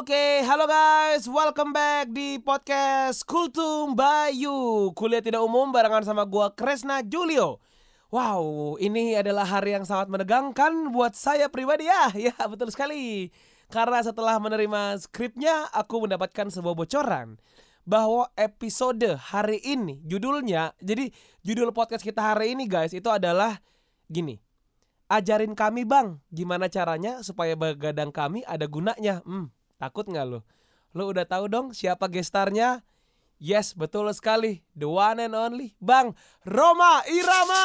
Oke, halo guys, welcome back di podcast Kultum Bayu. Kuliah tidak umum barengan sama gua Kresna Julio. Wow, ini adalah hari yang sangat menegangkan buat saya pribadi. Ya Ya, betul sekali. Karena setelah menerima skripnya, aku mendapatkan sebuah bocoran Bahwa episode hari ini, judulnya Jadi judul podcast kita hari ini guys, itu adalah gini. Ajarin kami bang, gimana caranya supaya begadang kami ada gunanya? Hmm, Takut nggak lo? Lo udah tahu dong siapa gestarnya? Yes, betul sekali. The one and only Bang Roma Irama.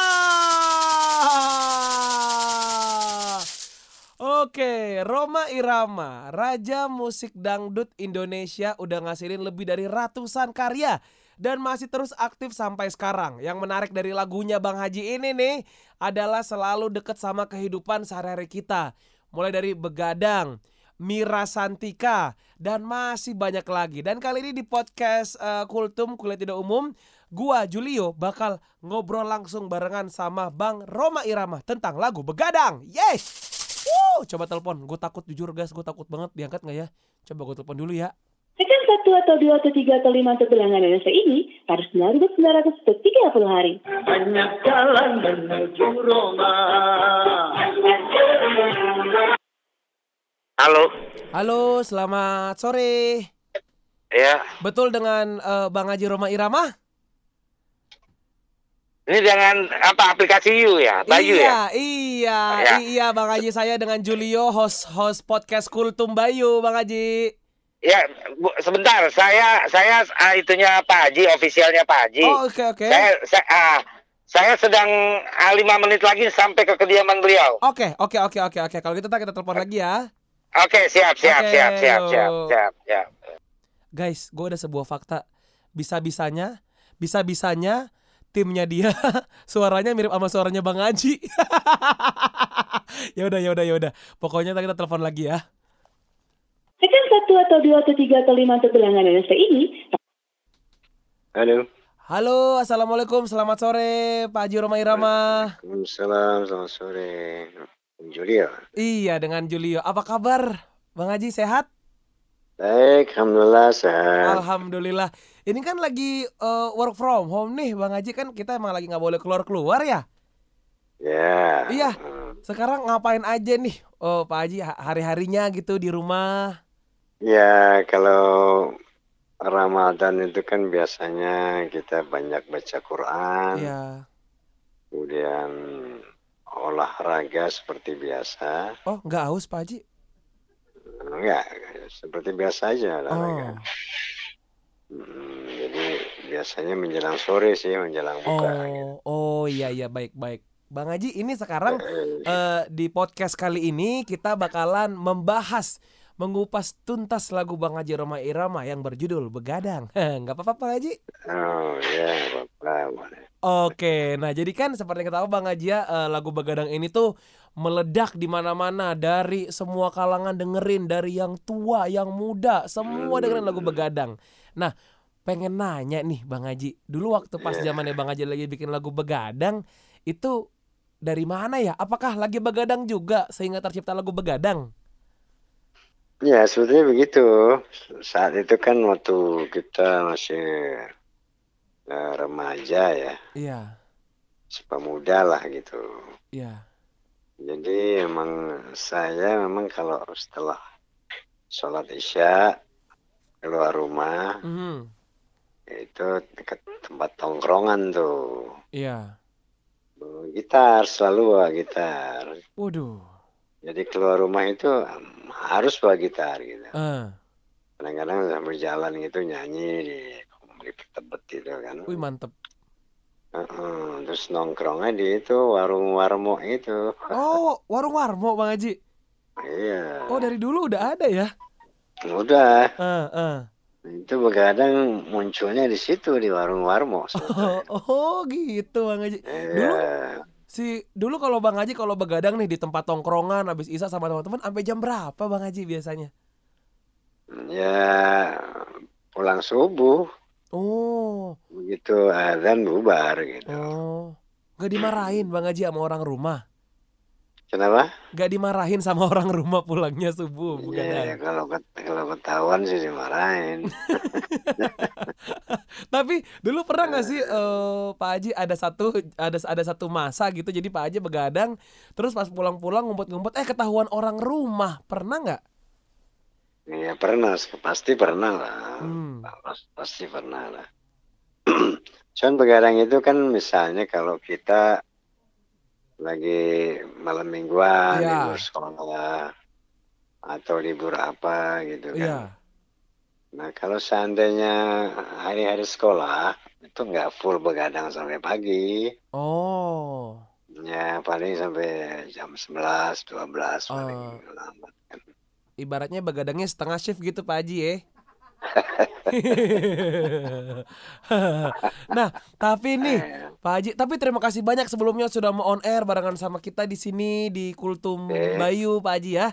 Oke, Roma Irama, raja musik dangdut Indonesia udah ngasilin lebih dari ratusan karya dan masih terus aktif sampai sekarang. Yang menarik dari lagunya Bang Haji ini nih adalah selalu deket sama kehidupan sehari-hari kita. Mulai dari begadang, Mira Santika dan masih banyak lagi. Dan kali ini di podcast uh, Kultum Kuliah Tidak Umum, gua Julio bakal ngobrol langsung barengan sama Bang Roma Irama tentang lagu Begadang. Yes. Woo, coba telepon. Gue takut jujur guys, gue takut banget diangkat nggak ya? Coba gue telepon dulu ya. Tekan satu atau dua atau tiga atau lima atau bilangan Indonesia ini harus melalui sembilan ratus tiga puluh hari. Banyak jalan menuju Roma. Halo. Halo, selamat sore. Ya, Betul dengan eh, Bang Haji Roma Irama? ini dengan apa aplikasi You ya, Bayu iya, ya. Iya, Ya. iya Bang Haji saya dengan Julio host host podcast Kultum Bayu Bang Haji. Ya, Bu, sebentar. Saya saya ah, itunya Pak Haji, ofisialnya Pak Haji. Oh, oke oke. Saya saya, ah, saya sedang ah, lima menit lagi sampai ke kediaman beliau. Oke, oke, oke, oke, oke. Kalau gitu kita telepon lagi ya. Oke, siap, siap, Oke, siap, siap, siap, siap, siap. Guys, gue ada sebuah fakta. Bisa-bisanya, bisa-bisanya timnya dia suaranya mirip sama suaranya Bang Haji. ya udah, ya udah, ya udah. Pokoknya kita telepon lagi ya. Tekan satu atau dua atau tiga atau lima atau bilangan Indonesia ini Halo. Halo, assalamualaikum, selamat sore, Pak Haji Roma Irama. Waalaikumsalam, selamat sore. Julio. Iya, dengan Julio. Apa kabar, Bang Haji? Sehat? Baik, Alhamdulillah sehat. Alhamdulillah. Ini kan lagi eh, work from home nih, Bang Haji kan kita emang lagi nggak boleh keluar keluar ya. Ya. Iya. Hmm. Sekarang ngapain aja nih, oh Pak Haji ha- hari-harinya gitu di rumah? Ya, kalau Ramadan itu kan biasanya kita banyak baca Quran, Iya. kemudian olahraga seperti biasa. Oh, nggak haus Pak Haji? Enggak, seperti biasa aja olahraga. Oh. Hmm, jadi biasanya menjelang sore sih, menjelang buka. gitu. Oh, oh iya iya baik baik. Bang Haji, ini sekarang eh, di podcast kali ini kita bakalan membahas mengupas tuntas lagu Bang Haji Roma Irama yang berjudul Begadang. Nggak apa-apa Bang Haji? Oh ya, apa-apa. boleh. Oke, nah jadi kan seperti yang kita tahu Bang Haji ya, eh, lagu Begadang ini tuh meledak di mana-mana dari semua kalangan dengerin dari yang tua, yang muda, semua dengerin lagu Begadang. Nah, pengen nanya nih Bang Haji, dulu waktu pas zamannya Bang Haji lagi bikin lagu Begadang itu dari mana ya? Apakah lagi Begadang juga sehingga tercipta lagu Begadang? Ya, sebetulnya begitu. Saat itu kan waktu kita masih eh, remaja ya, Iya, sepemuda lah gitu. iya. Jadi emang saya memang kalau setelah sholat isya keluar rumah Mhm, itu dekat tempat tongkrongan tuh. Iya. Gitar selalu bawa gitar. Waduh. Jadi keluar rumah itu harus bawa gitar gitu. Eh, Kadang-kadang sambil jalan gitu nyanyi di di tebet gitu kan. wih mantep. Heeh, terus nongkrongnya di itu warung warmo itu. Oh, warung warmo Bang Haji. Iya. Oh, dari dulu udah ada ya? Udah. Eh, eh. Itu begadang munculnya di situ di warung warmo. Oh, oh gitu Bang Haji. Dulu Iya. si dulu kalau Bang Haji kalau begadang nih di tempat tongkrongan habis isa sama teman-teman sampai jam berapa Bang Haji biasanya? Ya pulang subuh Oh, begitu azan bubar gitu. oh. Gak dimarahin Bang Haji sama orang rumah. Kenapa? Gak dimarahin sama orang rumah pulangnya subuh Iya, begadang. kalau ket- kalau ketahuan sih dimarahin. Tapi dulu pernah nggak sih eh, Pak Haji ada satu ada ada satu masa gitu jadi Pak Haji begadang terus pas pulang-pulang ngumpet-ngumpet eh ketahuan orang rumah pernah nggak? Iya pernah, pasti pernah lah. Hmm. Pas- Pasti pernah lah. Cuman begadang itu kan misalnya kalau kita lagi malam mingguan, Iya. libur sekolah, atau libur apa gitu kan. Iya. Nah kalau seandainya hari-hari sekolah, itu nggak full begadang sampai pagi. Oh. Ya paling sampai jam 11, 12 paling Oh. lambat kan. Ibaratnya begadangnya setengah shift gitu Pak Haji ya. nah, tapi nih Eh, Pak Haji, tapi terima kasih banyak sebelumnya sudah mau on air barengan sama kita di sini di Kultum Oke. Bayu Pak Haji ya.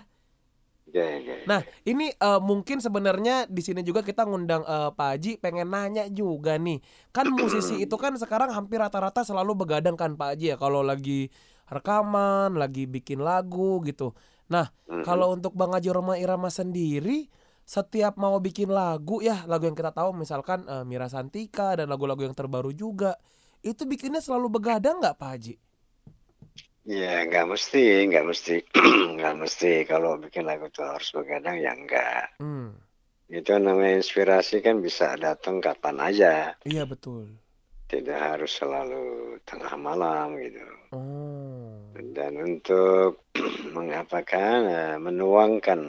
oke, oke. Nah, ini eh, mungkin sebenarnya di sini juga kita ngundang eh, Pak Haji pengen nanya juga nih. Kan musisi itu kan sekarang hampir rata-rata selalu begadang kan Pak Haji ya kalau lagi rekaman, lagi bikin lagu gitu. Nah, Mhm. kalau untuk Bang Haji Roma Irama sendiri setiap mau bikin lagu ya, lagu yang kita tahu misalkan eh, Mira Santika dan lagu-lagu yang terbaru juga, itu bikinnya selalu begadang nggak Pak Haji? Ya nggak mesti, nggak mesti, nggak mesti. Kalau bikin lagu tuh harus begadang ya enggak. Hmm, Itu namanya inspirasi kan bisa datang kapan aja. iya betul. Tidak harus selalu tengah malam gitu. Oh, Dan untuk mengapakan, eh, menuangkan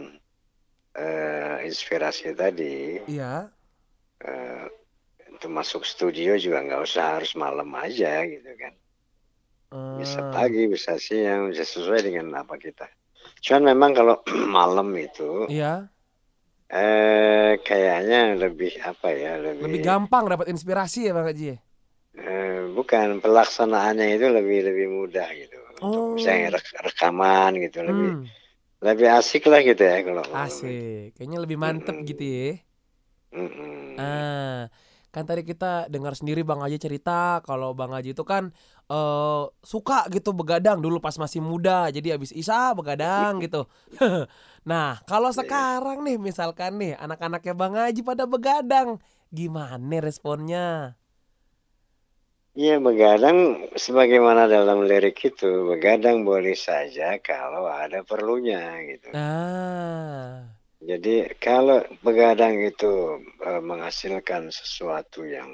eh, inspirasi tadi, iya. eh, untuk masuk studio juga nggak usah harus malam aja gitu kan. Bisa Ah. pagi, bisa siang, bisa sesuai dengan apa kita. Cuman memang kalau malam itu Iya, eh kayaknya lebih apa ya, lebih, lebih gampang dapat inspirasi ya Bang Haji. ya? eh, bukan pelaksanaannya itu lebih lebih mudah gitu. Oh. Misalnya rek- rekaman gitu lebih Hmm, lebih asik lah gitu ya kalau asik. Kayaknya lebih mantep Mm-mm. gitu ya. Mm-mm. Ah, kan tadi kita dengar sendiri Bang Haji cerita kalau Bang Haji itu kan eh suka gitu begadang dulu pas masih muda. Jadi habis Isa begadang gitu. Nah, kalau Iya. sekarang nih misalkan nih anak-anaknya Bang Haji pada begadang, gimana responnya? Iya begadang sebagaimana dalam lirik itu begadang boleh saja kalau ada perlunya gitu. Nah, Jadi kalau begadang itu eh, menghasilkan sesuatu yang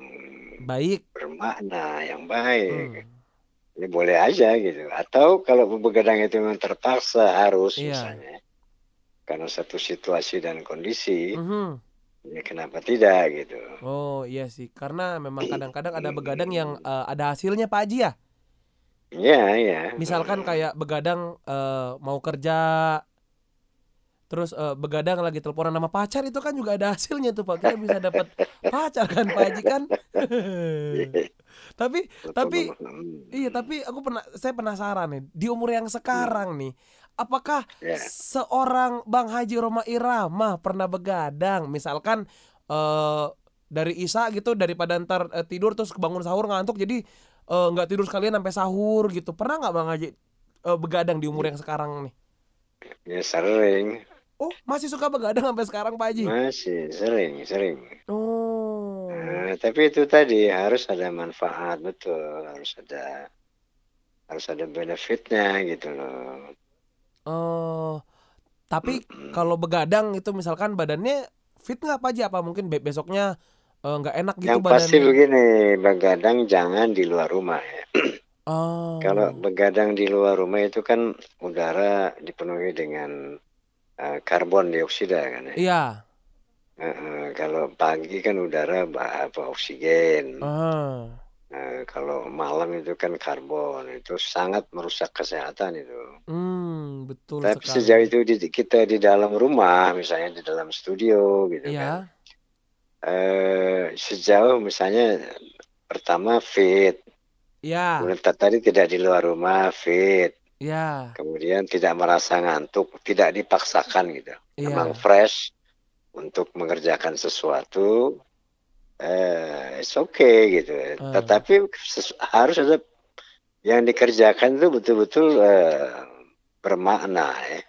baik. bermakna, yang baik, Hmm. ini boleh aja gitu. Atau kalau begadang itu memang terpaksa harus Iya. misalnya karena satu situasi dan kondisi, Mhm. Ya kenapa tidak gitu. Oh iya sih, karena memang kadang-kadang ada begadang yang eh, ada hasilnya Pak Haji ya. Iya, iya. Misalkan kayak begadang eh, mau kerja, terus eh, begadang lagi teleponan sama pacar itu kan juga ada hasilnya tuh Pak. Kita bisa dapat pacar kan Pak Haji kan. tapi tapi Hmm, iya tapi aku pernah saya penasaran nih di umur yang sekarang nih, apakah Ya. seorang Bang Haji Roma Irama pernah begadang? Misalkan eh dari Isa gitu daripada ntar eh, tidur terus kebangun sahur ngantuk jadi eh, nggak tidur sekalian sampai sahur gitu. Pernah nggak Bang Haji eh, begadang di umur yang sekarang nih? Ya sering, Oh, masih suka begadang sampai sekarang Pak Haji? masih sering, sering. Oh. Nah, tapi itu tadi harus ada manfaat betul, harus ada harus ada benefitnya gitu loh. Oh. Tapi kalau begadang itu misalkan badannya fit nggak Pak Haji? Apa mungkin be- besoknya eh, nggak enak gitu Yang pasti badannya? begini, begadang jangan di luar rumah ya. Oh. Kalau begadang di luar rumah itu kan udara dipenuhi dengan eh, karbon dioksida kan ya. Iya. Eh, kalau pagi kan udara apa oksigen. Ah. Nah, kalau malam itu kan karbon, itu sangat merusak kesehatan itu. Hmm, betul Tapi sekali. sejauh itu di, kita di dalam rumah, misalnya di dalam studio gitu kan. Iya. Eh, sejauh misalnya pertama fit, kemudian ta- tadi tidak di luar rumah fit, Iya. kemudian tidak merasa ngantuk, tidak dipaksakan gitu. Iya. Memang fresh untuk mengerjakan sesuatu, eh, it's okay gitu. Ah. Tetapi harus ada yang dikerjakan itu betul-betul eh, bermakna ya.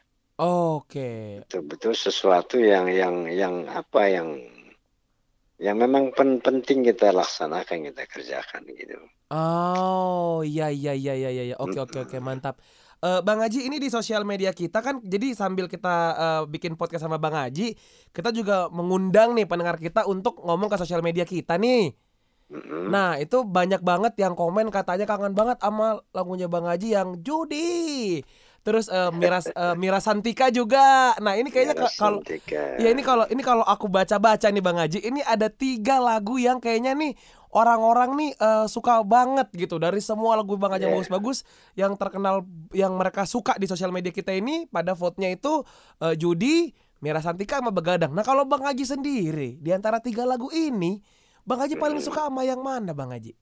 Oke. Betul-betul sesuatu yang yang yang apa yang yang memang pen penting kita laksanakan, kita kerjakan gitu. Oh, iya iya iya iya iya. Oke oke oke, Mhm. mantap. Eee, Bang Haji ini di sosial media kita kan jadi sambil kita, eee, bikin podcast sama Bang Haji, kita juga mengundang nih pendengar kita untuk ngomong ke sosial media kita nih. Nah, itu banyak banget yang komen katanya kangen banget sama lagunya Bang Haji yang Judi. Terus, eee, Mira eee, Mira Santika juga. Nah, ini kayaknya kalau ya ini kalau ini kalau aku baca-baca nih Bang Haji, ini ada 3 lagu yang kayaknya nih orang-orang nih, eee, suka banget gitu. Dari semua lagu Bang Haji yang Iya. bagus-bagus, yang terkenal yang mereka suka di sosial media kita ini pada vote-nya itu, eee, Judi, Mira Santika, sama Begadang. Nah, kalau Bang Haji sendiri, di antara 3 lagu ini, Bang Haji paling Mhm. suka sama yang mana Bang Haji?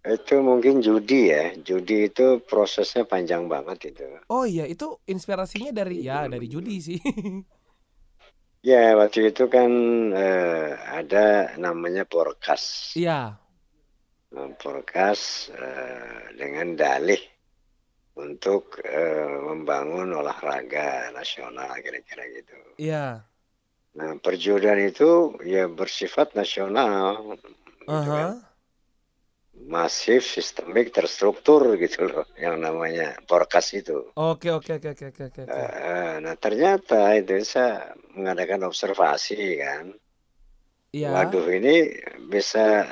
Itu mungkin judi ya, judi itu prosesnya panjang banget itu. Oh iya, itu inspirasinya dari ya dari judi sih. Ya, waktu itu kan, eee, ada namanya Porkas. Iya. Nah, Porkas, eee, dengan dalih untuk, eee, membangun olahraga nasional kira-kira gitu. Iya. Nah, perjudian itu ya bersifat nasional gitu Ah kan. hah. Masif, sistemik, terstruktur gitu loh yang namanya Porkas itu. Oke oke oke oke oke oke. Heeh, nah ternyata itu saya mengadakan observasi kan. Iya. Waduh ini bisa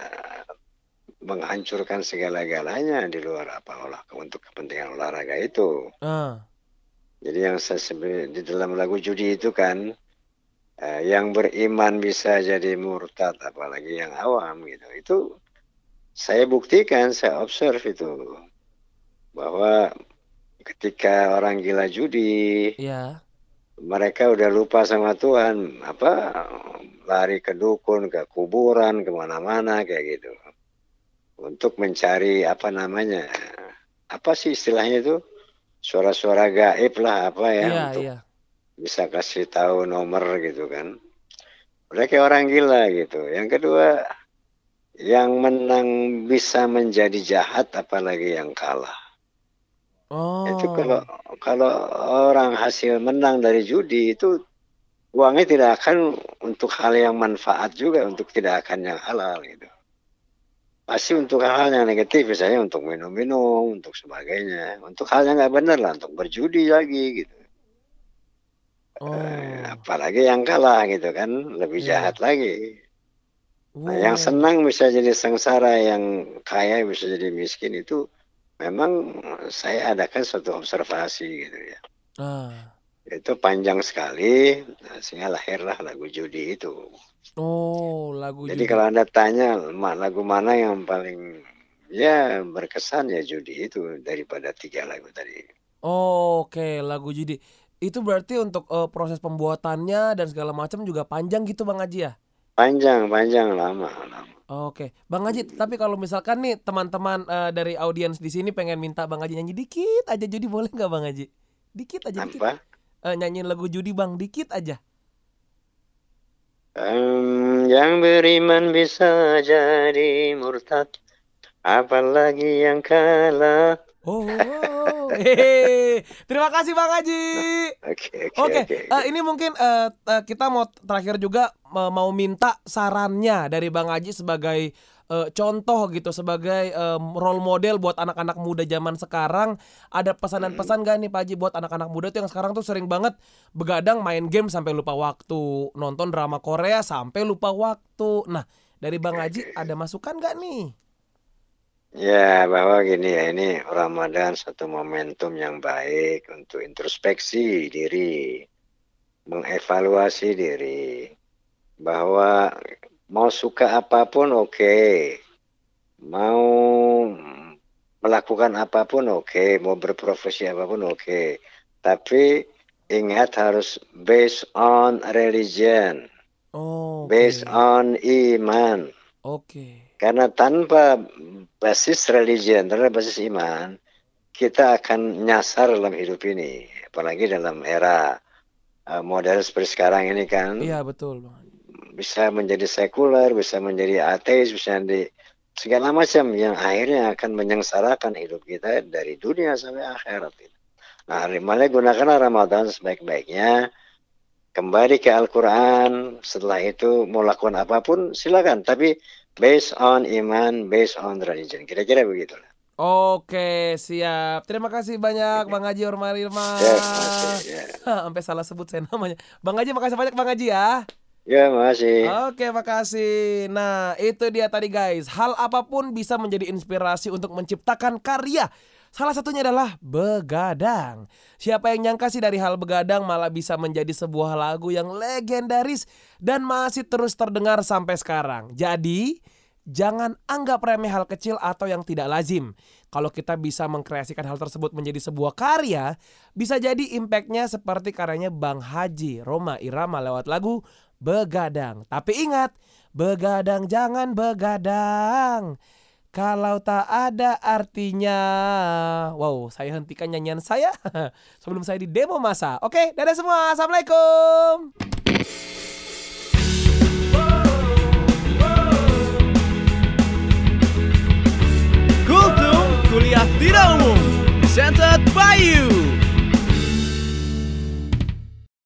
menghancurkan segala-galanya di luar apa olah untuk kepentingan olahraga itu. Ah. Jadi yang saya sebut di dalam lagu judi itu kan eh, yang beriman bisa jadi murtad apalagi yang awam gitu. Itu saya buktikan, saya observe itu bahwa ketika orang gila judi Iya. mereka udah lupa sama Tuhan apa lari ke dukun ke kuburan ke mana-mana kayak gitu untuk mencari apa namanya apa sih istilahnya itu suara-suara gaib lah apa ya Iya untuk iya. bisa kasih tahu nomor gitu kan kayak orang gila gitu yang kedua yang menang bisa menjadi jahat apalagi yang kalah itu kalau Oh. kalau orang hasil menang dari judi itu uangnya tidak akan untuk hal yang manfaat juga untuk tidak akan yang halal gitu pasti untuk hal-hal yang negatif misalnya untuk minum-minum untuk sebagainya untuk hal yang nggak benar lah untuk berjudi lagi gitu Oh. Eh, apalagi yang kalah gitu kan lebih Iya. jahat lagi nah yang Wow. senang bisa jadi sengsara yang kaya bisa jadi miskin itu memang saya adakan suatu observasi gitu ya Ah. itu panjang sekali nah, sehingga lahirlah lagu judi itu Oh, lagu jadi judi. kalau anda tanya lagu mana yang paling ya berkesan ya judi itu daripada tiga lagu tadi Oke, lagu judi. Itu berarti untuk, eee, proses pembuatannya dan segala macam juga panjang gitu Bang Haji ya? Panjang panjang lama lama Oke, Bang Haji, tapi kalau misalkan nih teman-teman, eee, dari audiens di sini pengen minta Bang Haji nyanyi dikit aja judi boleh nggak Bang Haji? Dikit aja dikit. apa Eee, nyanyiin lagu judi Bang, dikit aja. Em, yang beriman bisa jadi murtad apalagi yang kalah Oh. Terima kasih Bang Haji. oke oke Oke, oke eh, ini mungkin eh, eh, kita mau terakhir juga eh, mau minta sarannya dari Bang Haji sebagai eh, contoh gitu, sebagai em, role model buat anak-anak muda zaman sekarang. Ada pesanan-pesan gak nih Pak Haji buat anak-anak muda tuh yang sekarang tuh sering banget begadang main game sampai lupa waktu, nonton drama Korea sampai lupa waktu. Nah, dari Bang Haji ada masukan gak nih? Ya, bahwa gini ya, ini Ramadan satu momentum yang baik untuk introspeksi diri, mengevaluasi diri, bahwa mau suka apa pun oke, mau melakukan apa pun oke, mau berprofesi apa pun oke, tapi ingat harus based on religion, Oh, based oke. on iman. Oke. Karena tanpa basis religion, tanpa basis iman, kita akan nyasar dalam hidup ini. Apalagi dalam era uh, modern seperti sekarang ini kan, Iya, betul bisa menjadi sekuler, bisa menjadi ateis, bisa menjadi segala macam yang akhirnya akan menyengsarakan hidup kita dari dunia sampai akhirat. Nah, mulai gunakanlah Ramadan sebaik-baiknya. Kembali ke Al-Quran. Setelah itu mau lakukan apa pun silakan. Tapi based on iman, based on religion. Kira-kira begitu. Oke, siap. Terima kasih banyak Bang Haji Ormar Irma. Ya, makasih, ya. Sampai salah sebut saya namanya. Bang Haji makasih banyak Bang Haji ya. Ya, makasih. Oke, makasih. Nah, itu dia tadi guys. Hal apa pun bisa menjadi inspirasi untuk menciptakan karya. Salah satunya adalah begadang. Siapa yang nyangka sih dari hal begadang malah bisa menjadi sebuah lagu yang legendaris dan masih terus terdengar sampai sekarang. Jadi, jangan anggap remeh hal kecil atau yang tidak lazim. Kalau kita bisa mengkreasikan hal tersebut menjadi sebuah karya, bisa jadi impactnya seperti karyanya Bang Haji Roma Irama lewat lagu Begadang. Tapi ingat, begadang jangan begadang. Kalau tak ada artinya. Wow, saya hentikan nyanyian saya Sebelum saya di demo masa. Oke, dadah semua. Assalamualaikum. Kultum Kuliah Tidak Umum Presented by you